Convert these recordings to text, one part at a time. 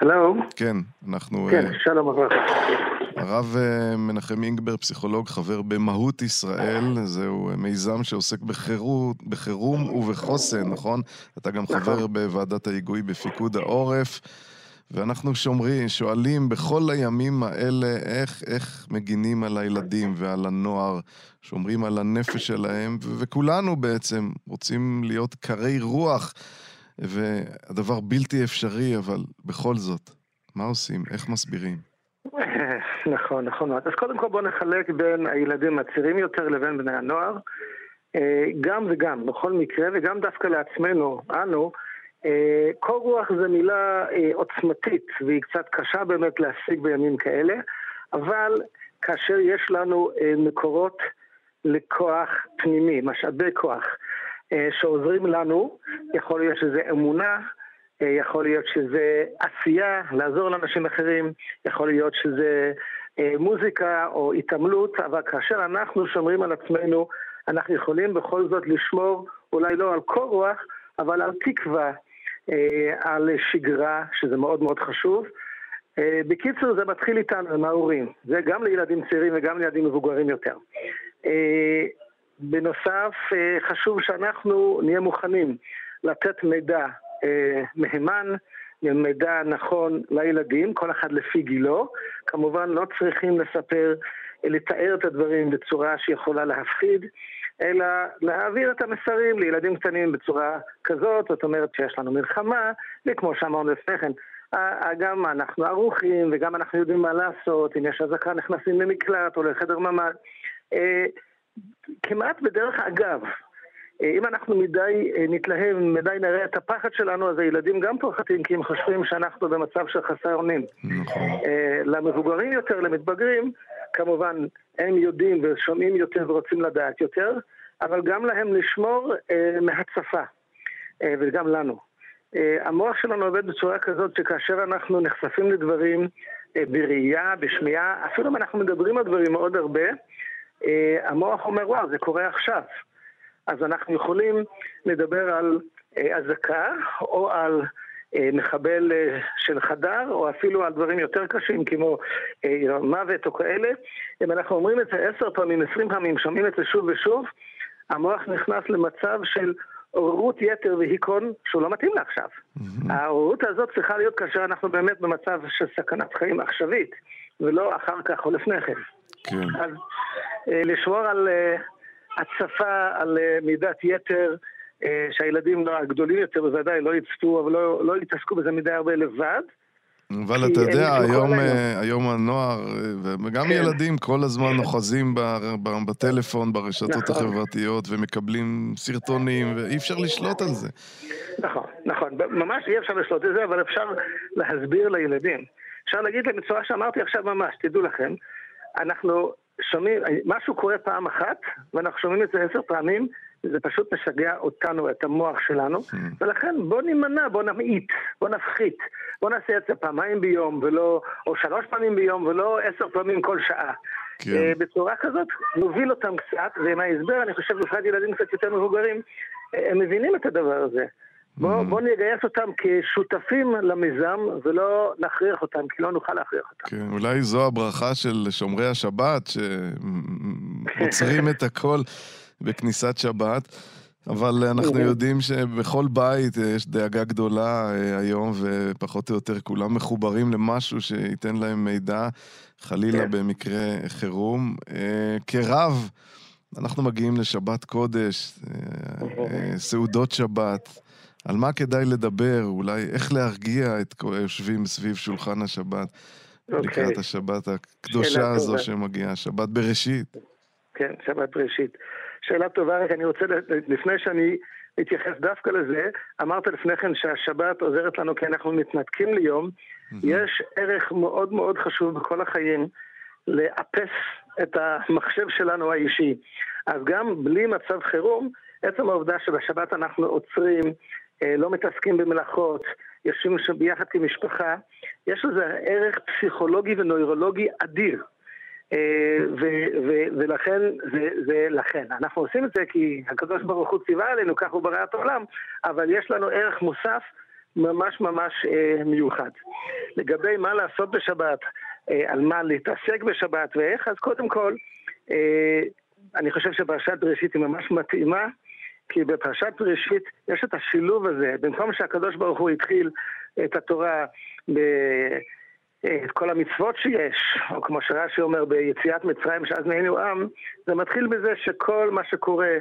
הלו? כן, אנחנו... כן, אה, שלום וברכה. הרב אה, מנחם אינגבר, פסיכולוג, חבר במהות ישראל, זהו מיזם שעוסק בחירות, בחירום ובחוסן, נכון? אתה גם חבר נכון. בוועדת ההיגוי בפיקוד העורף, ואנחנו שומרים, שואלים בכל הימים האלה איך, איך מגינים על הילדים ועל הנוער, שומרים על הנפש שלהם, וכולנו בעצם רוצים להיות קרי רוח, והדבר בלתי אפשרי, אבל בכל זאת, מה עושים? איך מסבירים? נכון, נכון. אז קודם כל בואו נחלק בין הילדים הצעירים יותר לבין בני הנוער. אה, גם וגם, בכל מקרה, וגם דווקא לעצמנו, אנו, אה, קור רוח זו מילה אה, עוצמתית, והיא קצת קשה באמת להשיג בימים כאלה, אבל כאשר יש לנו מקורות לכוח פנימי, משאבי כוח, שעוזרים לנו, יכול להיות שזה אמונה, אה, יכול להיות שזה עשייה, לעזור לאנשים אחרים, יכול להיות שזה אה, מוזיקה או התעמלות, אבל כאשר אנחנו שומרים על עצמנו, אנחנו יכולים בכל זאת לשמור אולי לא על קור רוח, אבל על תקווה, אה, על שגרה, שזה מאוד מאוד חשוב. אה, בקיצור, זה מתחיל איתנו, עם ההורים. זה גם לילדים צעירים וגם לילדים מבוגרים יותר. בנוסף, אה, חשוב שאנחנו נהיה מוכנים לתת מידע אה, מהימן, מידע נכון לילדים, כל אחד לפי גילו. כמובן לא צריכים לספר, לתאר את הדברים בצורה שיכולה להפחיד, אלא להעביר את המסרים לילדים קטנים בצורה כזאת, זאת אומרת שיש לנו מלחמה, וכמו שאמרנו לפני כן, אה, גם אנחנו ערוכים וגם אנחנו יודעים מה לעשות, אם יש אזעקה נכנסים למקלט או לחדר ממ"ד. כמעט בדרך אגב, אה, אם אנחנו מדי אה, נתלהב, מדי נראה את הפחד שלנו, אז הילדים גם פוחדים, כי הם חושבים שאנחנו במצב של חסר אונים. נכון. אה, למבוגרים יותר, למתבגרים, כמובן, הם יודעים ושומעים יותר ורוצים לדעת יותר, אבל גם להם לשמור מהצפה, וגם לנו. המוח שלנו עובד בצורה כזאת שכאשר אנחנו נחשפים לדברים בראייה, בשמיעה, אפילו אם אנחנו מדברים על דברים מאוד הרבה, המוח אומר, וואו, זה קורה עכשיו. אז אנחנו יכולים לדבר על אה, אזעקה או על אה, מחבל אה, של חדר, או אפילו על דברים יותר קשים כמו אה, מוות או כאלה. אם אנחנו אומרים את זה עשר פעמים, עשרים פעמים, שומעים את זה שוב ושוב, המוח נכנס למצב של עוררות יתר והיכון שהוא לא מתאים לעכשיו. העוררות הזאת צריכה להיות כאשר אנחנו באמת במצב של סכנת חיים עכשווית, ולא אחר כך או לפני כן. כן. אז אה, לשמור על אה, הצפה, על אה, מידת יתר, אה, שהילדים לא, הגדולים יותר בוודאי לא יצפו, אבל לא, לא יתעסקו בזה מדי הרבה לבד. אבל אתה יודע, היום, כל היום. אה, הנוער, אה, וגם כן. ילדים כל הזמן אוחזים ב- ב- בטלפון, ברשתות נכון. החברתיות, ומקבלים סרטונים, ואי אפשר לשלוט על זה. נכון, נכון, ממש אי אפשר לשלוט את זה, אבל אפשר להסביר לילדים. אפשר להגיד להם בצורה שאמרתי עכשיו ממש, תדעו לכם, אנחנו שומעים, משהו קורה פעם אחת, ואנחנו שומעים את זה עשר פעמים, זה פשוט משגע אותנו, את המוח שלנו, ולכן בוא נימנע, בוא נמעיט, בוא נפחית, בוא נעשה את זה פעמיים ביום, ולא, או שלוש פעמים ביום, ולא עשר פעמים כל שעה. כן. אה, בצורה כזאת נוביל אותם קצת, ועם ההסבר, אני חושב, בפרט ילדים קצת יותר מבוגרים, אה, הם מבינים את הדבר הזה. בוא, בוא נגייס אותם כשותפים למיזם, ולא נכריח אותם, כי לא נוכל להכריח אותם. כן, אולי זו הברכה של שומרי השבת, שעוצרים את הכל בכניסת שבת. אבל אנחנו. יודעים שבכל בית יש דאגה גדולה אה, היום, ופחות או יותר כולם מחוברים למשהו שייתן להם מידע, חלילה כן. במקרה חירום. אה, כרב, אנחנו מגיעים לשבת קודש, אה, אה, סעודות שבת. על מה כדאי לדבר, אולי איך להרגיע את היושבים סביב שולחן השבת, אוקיי. לקראת השבת הקדושה הזו טובה. שמגיעה, שבת בראשית. כן, שבת ראשית. שאלה טובה, רק אני רוצה, לפני שאני אתייחס דווקא לזה, אמרת לפני כן שהשבת עוזרת לנו כי אנחנו מתנתקים ליום. יש ערך מאוד מאוד חשוב בכל החיים לאפס את המחשב שלנו האישי. אז גם בלי מצב חירום, עצם העובדה שבשבת אנחנו עוצרים, לא מתעסקים במלאכות, יושבים שם ביחד כמשפחה, יש לזה ערך פסיכולוגי ונוירולוגי אדיר. אה, ו- ו- ולכן, זה, זה לכן. אנחנו עושים את זה כי הקדוש ברוך הוא ציווה עלינו, כך הוא ברא את העולם, אבל יש לנו ערך מוסף ממש ממש אה, מיוחד. לגבי מה לעשות בשבת, על מה להתעסק בשבת ואיך, אז קודם כל, אני חושב שפרשת בראשית היא ממש מתאימה, כי בפרשת בראשית יש את השילוב הזה, במקום שהקדוש ברוך הוא התחיל את התורה ב... את כל המצוות שיש, או כמו שרש"י אומר ביציאת מצרים שאז נהיינו עם, זה מתחיל בזה שכל מה שקורה,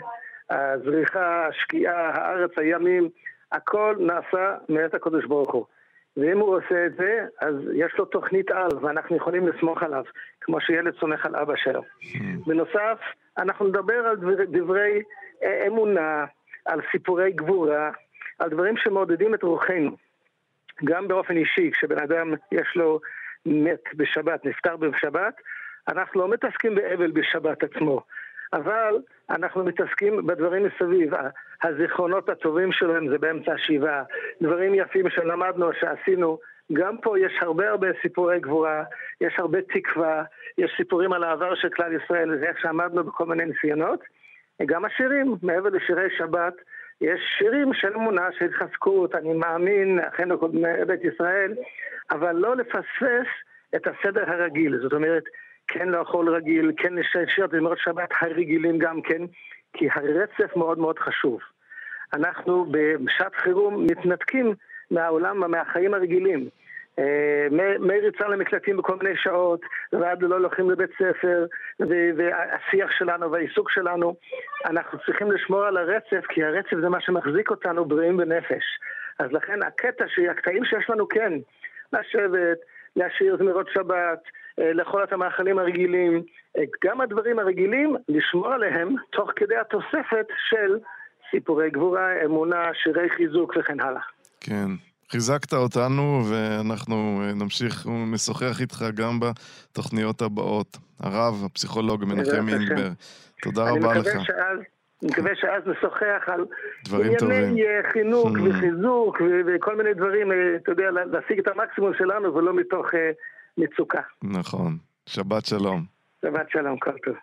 הזריחה, השקיעה, הארץ, הימים, הכל נעשה מאת הקדוש ברוך הוא. ואם הוא עושה את זה, אז יש לו תוכנית על, ואנחנו יכולים לסמוך עליו, כמו שילד סומך על אבא שלו. Hmm. בנוסף, אנחנו נדבר על דברי, דברי אמונה, על סיפורי גבורה, על דברים שמעודדים את רוחנו. גם באופן אישי, כשבן אדם יש לו מת בשבת, נפטר בשבת, אנחנו לא מתעסקים באבל בשבת עצמו, אבל אנחנו מתעסקים בדברים מסביב. הזיכרונות הטובים שלהם זה באמצע השבעה, דברים יפים שלמדנו, שעשינו. גם פה יש הרבה הרבה סיפורי גבורה, יש הרבה תקווה, יש סיפורים על העבר של כלל ישראל, זה איך שעמדנו בכל מיני ניסיונות. גם השירים, מעבר לשירי שבת, יש שירים של אמונה, של התחזקות, אני מאמין, אחינו קודמי בית ישראל, אבל לא לפספס את הסדר הרגיל. זאת אומרת, כן לאכול רגיל, כן לשיר דמרות שבת הרגילים גם כן, כי הרצף מאוד מאוד חשוב. אנחנו בשעת חירום מתנתקים מהעולם, מהחיים הרגילים. אה, מריצה למקלטים בכל מיני שעות, ועד לא הולכים לבית ספר, והשיח שלנו והעיסוק שלנו, אנחנו צריכים לשמור על הרצף, כי הרצף זה מה שמחזיק אותנו בריאים בנפש. אז לכן הקטע, הקטעים שיש לנו כן, לשבת, להשאיר זמירות שבת, אה, לאכול את המאכלים הרגילים, אה, גם הדברים הרגילים, לשמור עליהם תוך כדי התוספת של סיפורי גבורה, אמונה, שירי חיזוק וכן הלאה. כן. חיזקת אותנו, ואנחנו אה, נמשיך ונשוחח איתך גם בתוכניות הבאות. הרב, הפסיכולוג מנחם אינגבר, תודה רבה לך. שאז, אני מקווה שאז נשוחח על טובים. חינוך mm. וחיזוק וכל מיני דברים, אה, אתה יודע, להשיג את המקסימום שלנו ולא מתוך אה, מצוקה. נכון. שבת שלום. שבת שלום, כל טוב.